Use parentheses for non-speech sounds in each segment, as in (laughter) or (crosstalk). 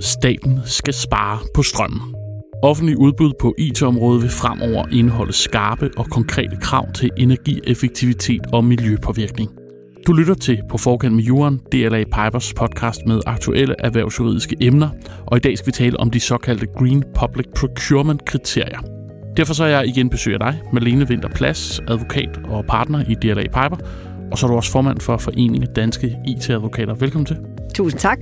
Staten skal spare på strømmen. Offentlig udbud på IT-området vil fremover indeholde skarpe og konkrete krav til energieffektivitet og miljøpåvirkning. Du lytter til På Forkant med Juren, DLA Pipers podcast med aktuelle erhvervsjuridiske emner, og i dag skal vi tale om de såkaldte Green Public Procurement-kriterier. Derfor så er jeg igen besøger dig, Malene Winter Plads, advokat og partner i DLA Piper, og så er du også formand for Foreningen Danske IT-advokater. Velkommen til. Tusind tak.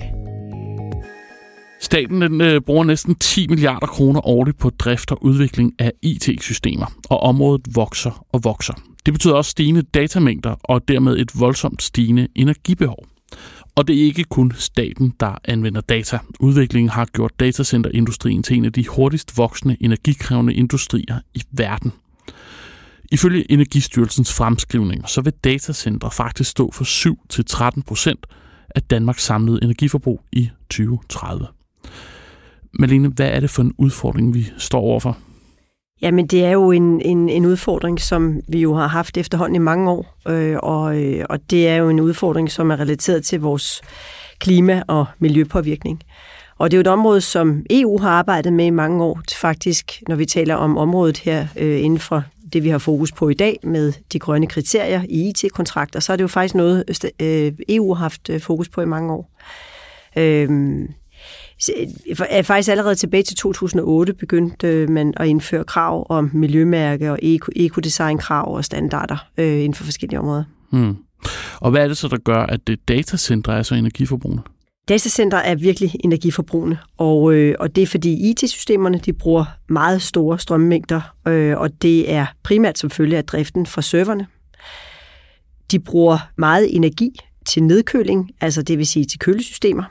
Staten den, øh, bruger næsten 10 milliarder kroner årligt på drift og udvikling af IT-systemer, og området vokser og vokser. Det betyder også stigende datamængder og dermed et voldsomt stigende energibehov. Og det er ikke kun staten, der anvender data. Udviklingen har gjort datacenterindustrien til en af de hurtigst voksende energikrævende industrier i verden. Ifølge Energistyrelsens fremskrivninger, så vil datacenter faktisk stå for 7-13 procent af Danmarks samlede energiforbrug i 2030. Malene, hvad er det for en udfordring, vi står overfor? Jamen, det er jo en, en, en udfordring, som vi jo har haft efterhånden i mange år, øh, og, øh, og det er jo en udfordring, som er relateret til vores klima- og miljøpåvirkning. Og det er jo et område, som EU har arbejdet med i mange år. Faktisk, når vi taler om området her øh, inden for det, vi har fokus på i dag med de grønne kriterier i IT-kontrakter, så er det jo faktisk noget, øh, øh, EU har haft øh, fokus på i mange år. Øhm, Faktisk allerede tilbage til 2008 begyndte man at indføre krav om miljømærke og ekodesign-krav og standarder øh, inden for forskellige områder. Hmm. Og hvad er det så, der gør, at det datacenter er så energiforbrugende? Datacenter er virkelig energiforbrugende, og, øh, og det er fordi IT-systemerne de bruger meget store strømmængder, øh, og det er primært som følge af driften fra serverne. De bruger meget energi til nedkøling, altså det vil sige til kølesystemer,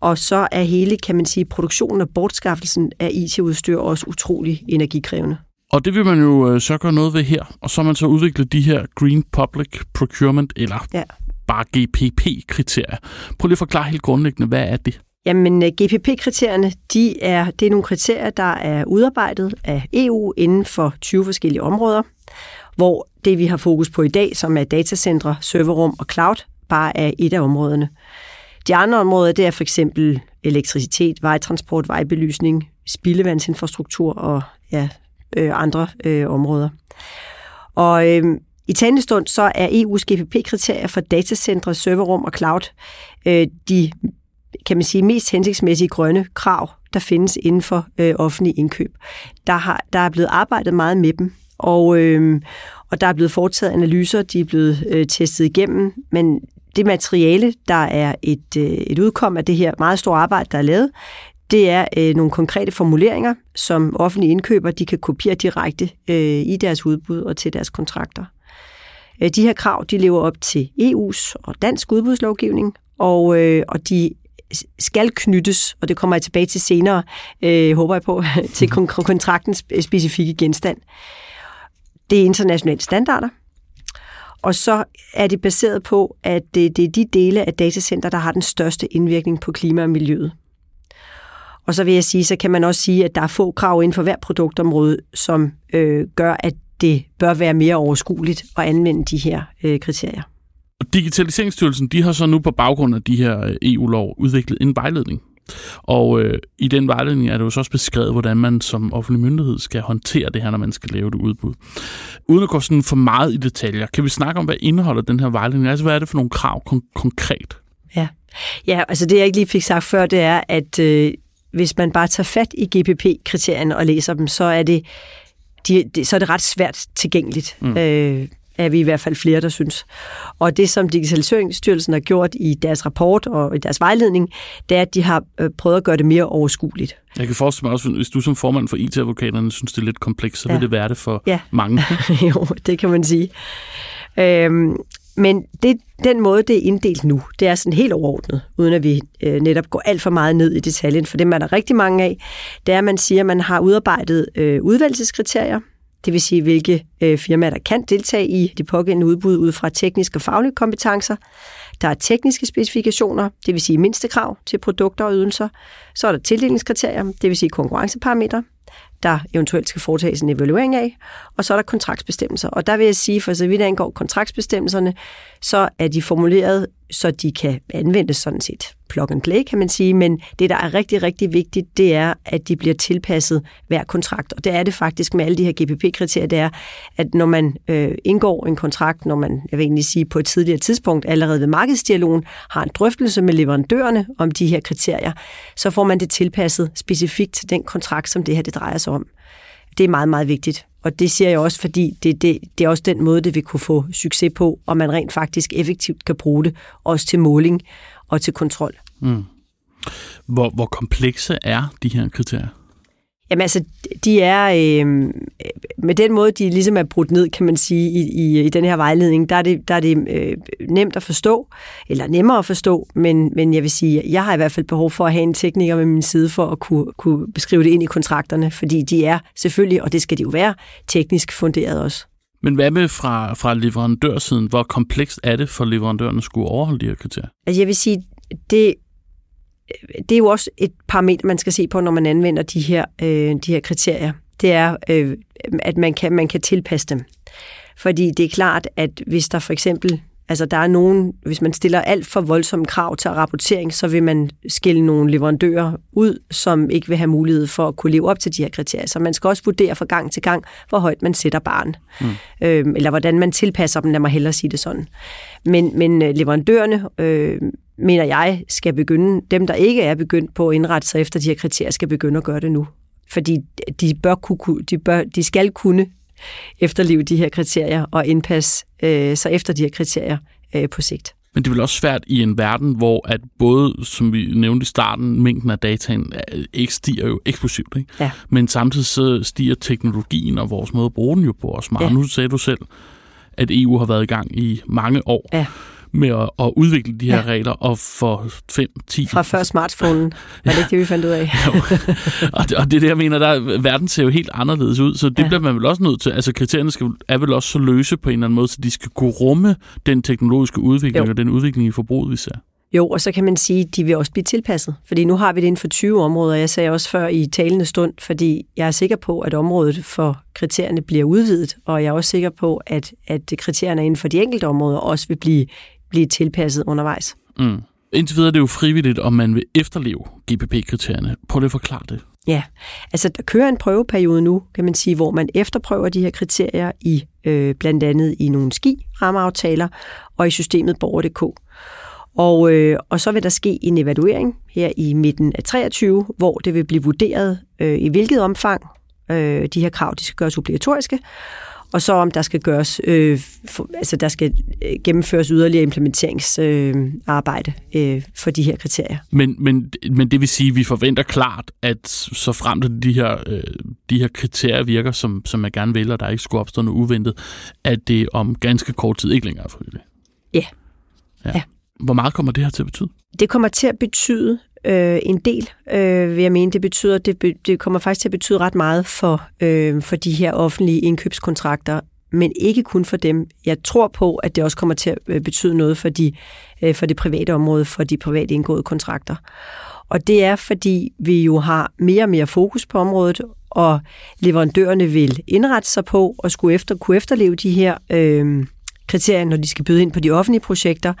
og så er hele, kan man sige, produktionen og bortskaffelsen af IT-udstyr også utrolig energikrævende. Og det vil man jo øh, så gøre noget ved her, og så har man så udviklet de her Green Public Procurement, eller ja bare GPP-kriterier. Prøv lige at forklare helt grundlæggende, hvad er det? Jamen, øh, GPP-kriterierne, de er, det er nogle kriterier, der er udarbejdet af EU inden for 20 forskellige områder, hvor det, vi har fokus på i dag, som er datacentre, serverrum og cloud, bare er et af områderne. De andre områder, det er for eksempel elektricitet, vejtransport, vejbelysning, spildevandsinfrastruktur og ja, øh, andre øh, områder. Og øh, i talende stund så er EU's GPP-kriterier for datacentre, serverrum og cloud øh, de kan man sige, mest hensigtsmæssige grønne krav, der findes inden for øh, offentlige indkøb. Der, har, der er blevet arbejdet meget med dem, og, øh, og der er blevet foretaget analyser, de er blevet øh, testet igennem, men det materiale, der er et, øh, et udkom af det her meget store arbejde, der er lavet, det er øh, nogle konkrete formuleringer, som offentlige indkøber de kan kopiere direkte øh, i deres udbud og til deres kontrakter. Øh, de her krav de lever op til EU's og dansk udbudslovgivning, og, øh, og de skal knyttes, og det kommer jeg tilbage til senere, øh, håber jeg på, (laughs) til kontraktens specifikke genstand. Det er internationale standarder, og så er det baseret på, at det, det er de dele af datacenter, der har den største indvirkning på klima og miljøet. Og så vil jeg sige, så kan man også sige, at der er få krav inden for hver produktområde, som øh, gør, at det bør være mere overskueligt at anvende de her øh, kriterier. Digitaliseringsstyrelsen de har så nu på baggrund af de her øh, EU-lov udviklet en vejledning, og øh, i den vejledning er det jo så også beskrevet, hvordan man som offentlig myndighed skal håndtere det her, når man skal lave det udbud. Uden at gå sådan for meget i detaljer, kan vi snakke om, hvad indeholder den her vejledning? Altså, hvad er det for nogle krav kon- konkret? Ja. ja, altså det jeg ikke lige fik sagt før, det er, at øh, hvis man bare tager fat i GPP-kriterierne og læser dem, så er det, de, de, så er det ret svært tilgængeligt. Mm. Øh, er vi i hvert fald flere, der synes. Og det, som Digitaliseringsstyrelsen har gjort i deres rapport og i deres vejledning, det er, at de har øh, prøvet at gøre det mere overskueligt. Jeg kan forestille mig også, hvis du som formand for IT-advokaterne synes, det er lidt komplekst, så ja. vil det være det for ja. mange. (laughs) jo, det kan man sige. Øhm, men det, den måde, det er inddelt nu, det er sådan helt overordnet, uden at vi øh, netop går alt for meget ned i detaljen, for det man er rigtig mange af, det er, at man siger, at man har udarbejdet øh, udvalgelseskriterier, det vil sige, hvilke øh, firmaer, der kan deltage i de pågældende udbud ud fra tekniske og faglige kompetencer. Der er tekniske specifikationer, det vil sige mindstekrav til produkter og ydelser. Så er der tildelingskriterier, det vil sige konkurrenceparametre der eventuelt skal foretages en evaluering af, og så er der kontraktsbestemmelser. Og der vil jeg sige, for så vidt angår kontraktsbestemmelserne, så er de formuleret, så de kan anvendes sådan set plug and play, kan man sige, men det, der er rigtig, rigtig vigtigt, det er, at de bliver tilpasset hver kontrakt. Og det er det faktisk med alle de her GPP-kriterier, det er, at når man øh, indgår en kontrakt, når man, jeg vil egentlig sige, på et tidligere tidspunkt, allerede ved markedsdialogen, har en drøftelse med leverandørerne om de her kriterier, så får man det tilpasset specifikt til den kontrakt, som det her det drejer sig om. Det er meget, meget vigtigt. Og det siger jeg også, fordi det, det, det er også den måde, det vil kunne få succes på, og man rent faktisk effektivt kan bruge det, også til måling og til kontrol. Mm. Hvor, hvor komplekse er de her kriterier? Jamen altså, de er øh, med den måde, de ligesom er brudt ned, kan man sige, i, i, i den her vejledning, der er det, der er det øh, nemt at forstå, eller nemmere at forstå, men, men jeg vil sige, jeg har i hvert fald behov for at have en tekniker med min side for at kunne, kunne beskrive det ind i kontrakterne, fordi de er selvfølgelig, og det skal de jo være, teknisk funderet også. Men hvad med fra, fra leverandørsiden? Hvor komplekst er det for leverandørerne at skulle overholde de her kriterier? Altså jeg vil sige, det, det er jo også et parameter, man skal se på, når man anvender de her, øh, de her kriterier. Det er, øh, at man kan, man kan tilpasse dem. Fordi det er klart, at hvis der for eksempel, altså der er nogen, hvis man stiller alt for voldsomme krav til rapportering, så vil man skille nogle leverandører ud, som ikke vil have mulighed for at kunne leve op til de her kriterier. Så man skal også vurdere fra gang til gang, hvor højt man sætter barn. Mm. Øh, eller hvordan man tilpasser dem, lad mig hellere sige det sådan. Men, men øh, leverandørerne øh, mener jeg, skal begynde, dem der ikke er begyndt på at indrette sig efter de her kriterier, skal begynde at gøre det nu. Fordi de, bør kunne, de, bør, de skal kunne efterleve de her kriterier og indpasse øh, sig efter de her kriterier øh, på sigt. Men det er vel også svært i en verden, hvor at både, som vi nævnte i starten, mængden af dataen ikke stiger jo eksplosivt. Ikke? Ja. Men samtidig så stiger teknologien og vores måde at bruge den jo på os meget. Ja. Nu sagde du selv, at EU har været i gang i mange år. Ja med at, at udvikle de her ja. regler, og for 5-10... Fra før smartphonen, var det ikke det, vi fandt ud af? (laughs) og, det, og det er det, jeg mener, der, verden ser jo helt anderledes ud, så det ja. bliver man vel også nødt til. Altså kriterierne skal, er vel også så løse på en eller anden måde, så de skal kunne rumme den teknologiske udvikling jo. og den udvikling i forbruget, vi ser. Jo, og så kan man sige, at de vil også blive tilpasset. Fordi nu har vi det inden for 20 områder. Jeg sagde også før i talende stund, fordi jeg er sikker på, at området for kriterierne bliver udvidet, og jeg er også sikker på, at, at kriterierne inden for de enkelte områder også vil blive blive tilpasset undervejs. Mm. Indtil videre er det jo frivilligt, om man vil efterleve GPP-kriterierne. Prøv lige at forklare det. Ja, altså der kører en prøveperiode nu, kan man sige, hvor man efterprøver de her kriterier i øh, blandt andet i nogle ski-rammeaftaler og i systemet Borger.dk. Og, øh, og så vil der ske en evaluering her i midten af 23, hvor det vil blive vurderet, øh, i hvilket omfang øh, de her krav de skal gøres obligatoriske, og så om der skal gøres, øh, for, altså der skal øh, gennemføres yderligere implementeringsarbejde øh, øh, for de her kriterier. Men, men, men det vil sige, at vi forventer klart, at så frem til de her, øh, de her kriterier virker, som, som man gerne vil, og der ikke skulle opstå noget uventet, at det om ganske kort tid ikke længere er frivilligt. Ja. ja. ja. Hvor meget kommer det her til at betyde? Det kommer til at betyde øh, en del, øh, vil jeg mene. Det betyder, det, be, det kommer faktisk til at betyde ret meget for, øh, for de her offentlige indkøbskontrakter, men ikke kun for dem. Jeg tror på, at det også kommer til at øh, betyde noget for, de, øh, for det private område, for de private indgåede kontrakter. Og det er, fordi vi jo har mere og mere fokus på området, og leverandørerne vil indrette sig på og skulle efter, kunne efterleve de her øh, kriterier, når de skal byde ind på de offentlige projekter.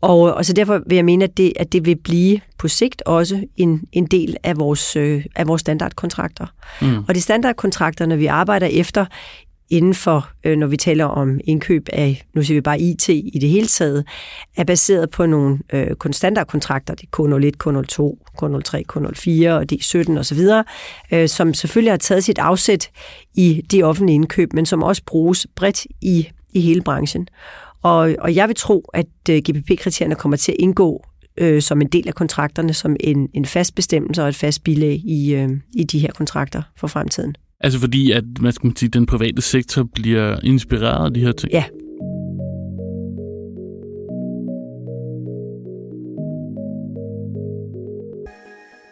Og, og så derfor vil jeg mene, at det, at det vil blive på sigt også en, en del af vores, øh, af vores standardkontrakter. Mm. Og de standardkontrakterne, vi arbejder efter, inden for, øh, når vi taler om indkøb af, nu siger vi bare IT i det hele taget, er baseret på nogle øh, standardkontrakter, det er K01, K02, K03, K04 og D17 osv., øh, som selvfølgelig har taget sit afsæt i de offentlige indkøb, men som også bruges bredt i, i hele branchen. Og, og jeg vil tro, at øh, GPP-kriterierne kommer til at indgå øh, som en del af kontrakterne, som en, en fast bestemmelse og et fast bilag i, øh, i de her kontrakter for fremtiden. Altså fordi, at man skal sige, den private sektor bliver inspireret af de her ting? Ja.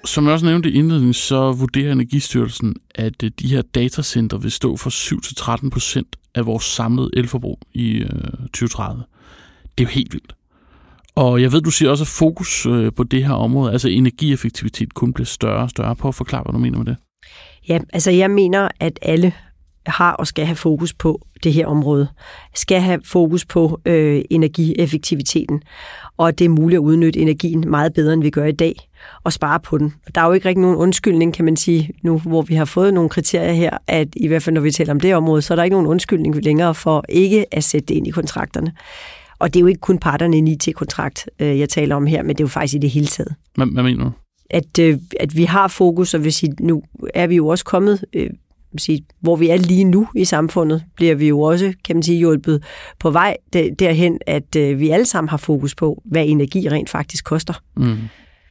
Som jeg også nævnte i indledningen, så vurderer Energistyrelsen, at øh, de her datacenter vil stå for 7-13 procent af vores samlede elforbrug i øh, 2030. Det er jo helt vildt. Og jeg ved, du siger også, at fokus øh, på det her område, altså energieffektivitet, kun bliver større og større. På at forklare, hvad du mener med det. Ja, altså jeg mener, at alle har og skal have fokus på det her område. Skal have fokus på øh, energieffektiviteten, og at det er muligt at udnytte energien meget bedre, end vi gør i dag, og spare på den. Der er jo ikke rigtig nogen undskyldning, kan man sige, nu hvor vi har fået nogle kriterier her, at i hvert fald når vi taler om det område, så er der ikke nogen undskyldning længere for ikke at sætte det ind i kontrakterne. Og det er jo ikke kun parterne i en IT-kontrakt, øh, jeg taler om her, men det er jo faktisk i det hele taget. Hvad, hvad mener du? At, øh, at vi har fokus, og vil sige, nu er vi jo også kommet øh, sige, hvor vi er lige nu i samfundet, bliver vi jo også, kan man sige, hjulpet på vej derhen, at øh, vi alle sammen har fokus på, hvad energi rent faktisk koster. Mm.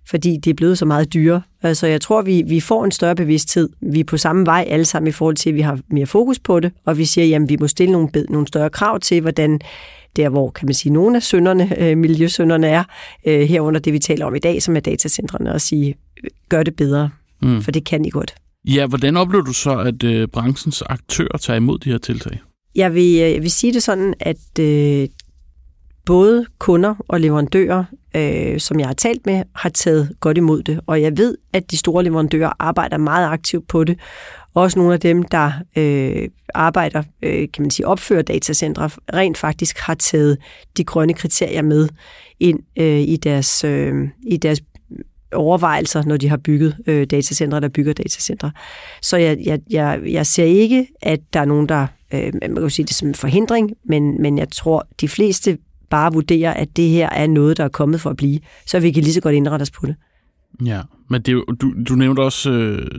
Fordi det er blevet så meget dyre. Altså jeg tror, vi, vi får en større bevidsthed. Vi er på samme vej alle sammen i forhold til, at vi har mere fokus på det, og vi siger, jamen vi må stille nogle, nogle større krav til, hvordan der hvor, kan man sige, nogle af sønderne, øh, miljøsønderne er, øh, herunder det, vi taler om i dag, som er datacentrene, og sige, gør det bedre, mm. for det kan I godt. Ja, hvordan oplever du så, at øh, branchens aktører tager imod de her tiltag? Jeg vil, øh, jeg vil sige det sådan, at øh, både kunder og leverandører, øh, som jeg har talt med, har taget godt imod det. Og jeg ved, at de store leverandører arbejder meget aktivt på det. Også nogle af dem, der øh, arbejder, øh, kan man sige, opfører datacentre, rent faktisk har taget de grønne kriterier med ind øh, i, deres, øh, i deres overvejelser, når de har bygget øh, datacentre, der bygger datacentre. Så jeg, jeg, jeg, jeg ser ikke, at der er nogen, der, øh, man kan jo sige det som en forhindring, men, men jeg tror, de fleste bare vurderer, at det her er noget, der er kommet for at blive, så vi kan lige så godt indrette os på det. Ja, men det, du, du nævnte også, øh,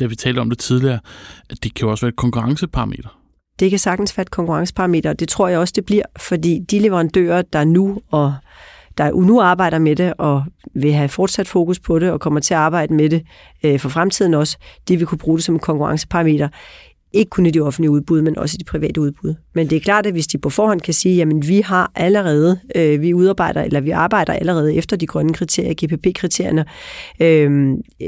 da vi talte om det tidligere, at det kan jo også være et konkurrenceparameter. Det kan sagtens være et konkurrenceparameter, og det tror jeg også, det bliver, fordi de leverandører, der nu og der nu arbejder med det og vil have fortsat fokus på det og kommer til at arbejde med det øh, for fremtiden også, de vil kunne bruge det som en konkurrenceparameter. Ikke kun i de offentlige udbud, men også i de private udbud. Men det er klart, at hvis de på forhånd kan sige, jamen vi har allerede, øh, vi udarbejder, eller vi arbejder allerede efter de grønne kriterier, GPP-kriterierne, øh,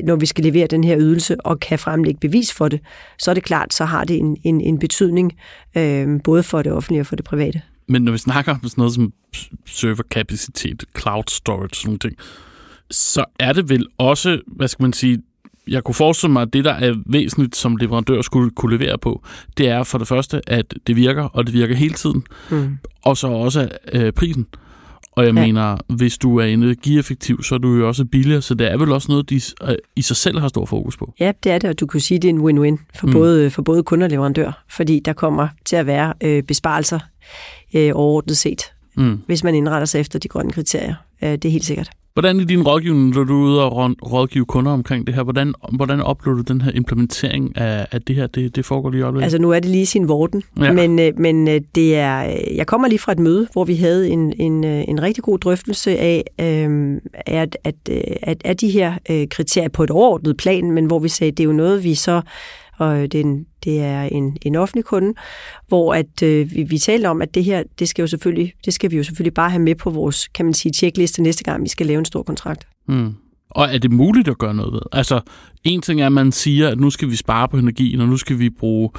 når vi skal levere den her ydelse og kan fremlægge bevis for det, så er det klart, så har det en, en, en betydning øh, både for det offentlige og for det private. Men når vi snakker om sådan noget som serverkapacitet, cloud storage, sådan nogle ting, så er det vel også, hvad skal man sige, jeg kunne forestille mig, at det, der er væsentligt, som leverandør skulle kunne levere på, det er for det første, at det virker, og det virker hele tiden, mm. og så også øh, prisen. Og jeg ja. mener, hvis du er energieffektiv, så er du jo også billigere, så det er vel også noget, de øh, i sig selv har stor fokus på. Ja, det er det, og du kan sige, at det er en win-win for, mm. både, for både kunder og leverandør, fordi der kommer til at være øh, besparelser øh, overordnet set, mm. hvis man indretter sig efter de grønne kriterier. Øh, det er helt sikkert. Hvordan i din rådgivning, når du er ude og rådgive kunder omkring det her, hvordan, hvordan oplever du den her implementering af, af det her? Det, det foregår lige i Altså nu er det lige sin vorten, ja. men, øh, men øh, det er, jeg kommer lige fra et møde, hvor vi havde en, en, øh, en rigtig god drøftelse af, øh, at, at, at, at de her kriterier på et overordnet plan, men hvor vi sagde, at det er jo noget, vi så og det er en, det er en, en offentlig kunde, hvor at, øh, vi, vi taler om, at det her, det skal, jo selvfølgelig, det skal vi jo selvfølgelig bare have med på vores, kan man sige, checkliste næste gang, vi skal lave en stor kontrakt. Mm. Og er det muligt at gøre noget ved? Altså, en ting er, at man siger, at nu skal vi spare på energien, og nu skal vi bruge,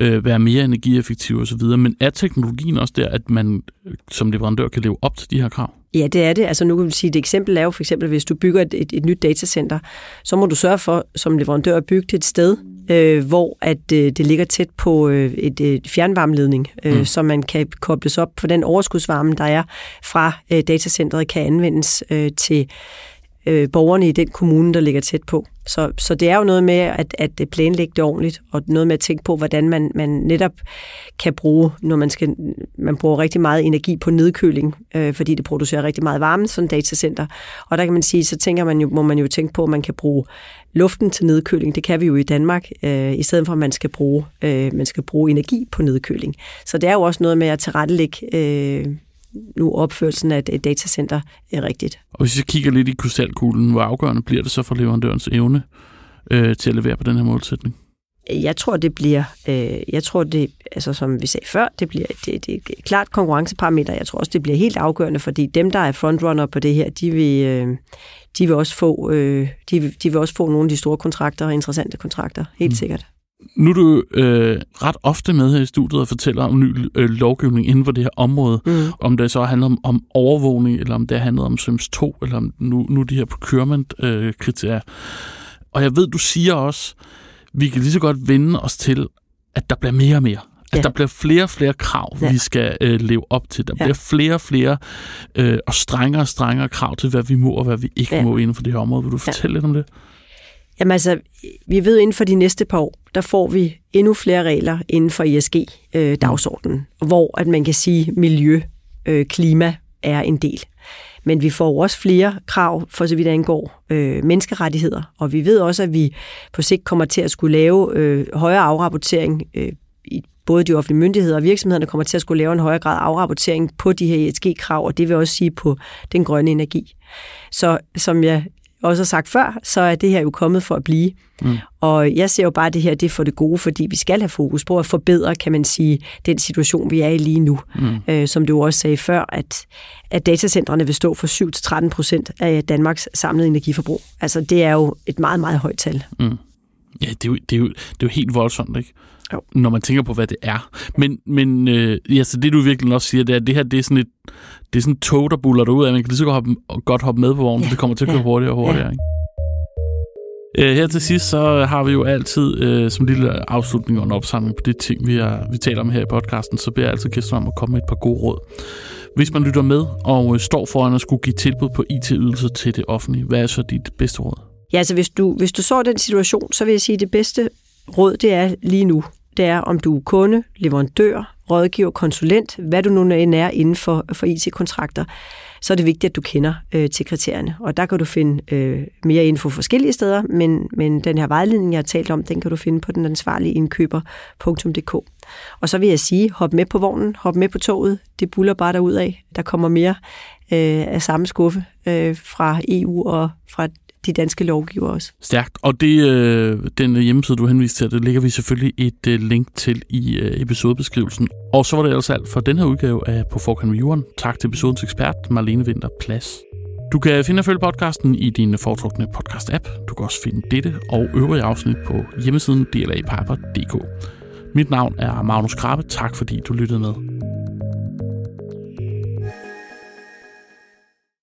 øh, være mere energieffektive osv., men er teknologien også der, at man øh, som leverandør kan leve op til de her krav? Ja, det er det. Altså nu kan vi sige, et eksempel er jo for eksempel, hvis du bygger et, et, et nyt datacenter, så må du sørge for som leverandør at bygge det et sted, øh, hvor at øh, det ligger tæt på øh, et, et fjernvarmeledning, øh, mm. så man kan kobles op for den overskudsvarme, der er fra øh, datacentret, kan anvendes øh, til øh, borgerne i den kommune, der ligger tæt på. Så, så det er jo noget med at, at øh, planlægge det ordentligt, og noget med at tænke på, hvordan man, man netop kan bruge, når man skal man bruger rigtig meget energi på nedkøling, øh, fordi det producerer rigtig meget varme, sådan et datacenter. Og der kan man sige, så tænker man jo, må man jo tænke på, at man kan bruge luften til nedkøling. Det kan vi jo i Danmark, øh, i stedet for at man skal bruge, øh, man skal bruge energi på nedkøling. Så det er jo også noget med at tilrettelægge øh, nu opførelsen af et datacenter er rigtigt. Og hvis vi kigger lidt i krystalkuglen, hvor afgørende bliver det så for leverandørens evne øh, til at levere på den her målsætning? Jeg tror, det bliver, øh, jeg tror, det, altså som vi sagde før, det bliver det, det er et klart konkurrenceparameter. Jeg tror også, det bliver helt afgørende, fordi dem, der er frontrunner på det her, de vil, øh, de vil også få, øh, de, vil, de vil også få nogle af de store kontrakter, interessante kontrakter, helt mm. sikkert. Nu er du øh, ret ofte med her i studiet og fortæller om ny øh, lovgivning inden for det her område. Mm. Om det så handler om, om overvågning, eller om det handler om SIMS 2, eller om nu, nu de her procurement-kriterier. Øh, og jeg ved, du siger også, vi kan lige så godt vende os til, at der bliver mere og mere. At ja. der bliver flere og flere krav, ja. vi skal øh, leve op til. Der ja. bliver flere og flere øh, og strengere og strengere krav til, hvad vi må og hvad vi ikke ja. må inden for det her område. Vil du fortælle ja. lidt om det? Jamen altså, vi ved inden for de næste par år, der får vi endnu flere regler inden for ESG-dagsordenen, øh, hvor at man kan sige, miljø, øh, klima er en del. Men vi får også flere krav, for så vidt angår øh, menneskerettigheder, og vi ved også, at vi på sigt kommer til at skulle lave øh, højere afrapportering øh, i både de offentlige myndigheder og virksomhederne kommer til at skulle lave en højere grad afrapportering på de her ESG-krav, og det vil også sige på den grønne energi. Så som jeg også har sagt før, så er det her jo kommet for at blive. Mm. Og jeg ser jo bare det her, det er for det gode, fordi vi skal have fokus på at forbedre, kan man sige, den situation, vi er i lige nu. Mm. Øh, som du også sagde før, at, at datacentrene vil stå for 7-13 procent af Danmarks samlede energiforbrug. Altså det er jo et meget, meget højt tal. Mm. Ja, det er, jo, det, er jo, det er jo helt voldsomt, ikke? Jo. Når man tænker på, hvad det er. Men, men øh, ja, så det du virkelig også siger, det er, at det her det er sådan et, det er sådan tog, der buller ud af. Man kan lige så godt hoppe, godt hoppe med på vognen, ja. det kommer til at køre ja. hurtigere og hurtigere. Ja. Ikke? Øh, her til sidst, så har vi jo altid øh, som lille afslutning og en opsamling på de ting, vi, har, vi taler om her i podcasten, så beder jeg altid gæsterne om at komme med et par gode råd. Hvis man lytter med og øh, står foran at skulle give tilbud på IT-ydelser til det offentlige, hvad er så dit bedste råd? Ja, altså hvis du, hvis du så den situation, så vil jeg sige, at det bedste råd, det er lige nu. Det er, om du er kunde, leverandør, rådgiver, konsulent, hvad du nu end er inden for, for IT-kontrakter, så er det vigtigt, at du kender øh, til kriterierne. Og der kan du finde øh, mere info forskellige steder, men, men den her vejledning, jeg har talt om, den kan du finde på den ansvarlige indkøber.dk. Og så vil jeg sige, hop med på vognen, hop med på toget, det buller bare af. Der kommer mere øh, af samme skuffe øh, fra EU og fra de danske lovgiver også. Stærkt. Og det, øh, den hjemmeside, du henviste til, det ligger vi selvfølgelig et øh, link til i øh, episodebeskrivelsen. Og så var det altså alt for den her udgave af På Forkant med Jorden. Tak til episodens ekspert, Marlene Winter Plads. Du kan finde og følge podcasten i din foretrukne podcast-app. Du kan også finde dette og øvrige afsnit på hjemmesiden dlapiper.dk. Mit navn er Magnus Krabbe. Tak fordi du lyttede med.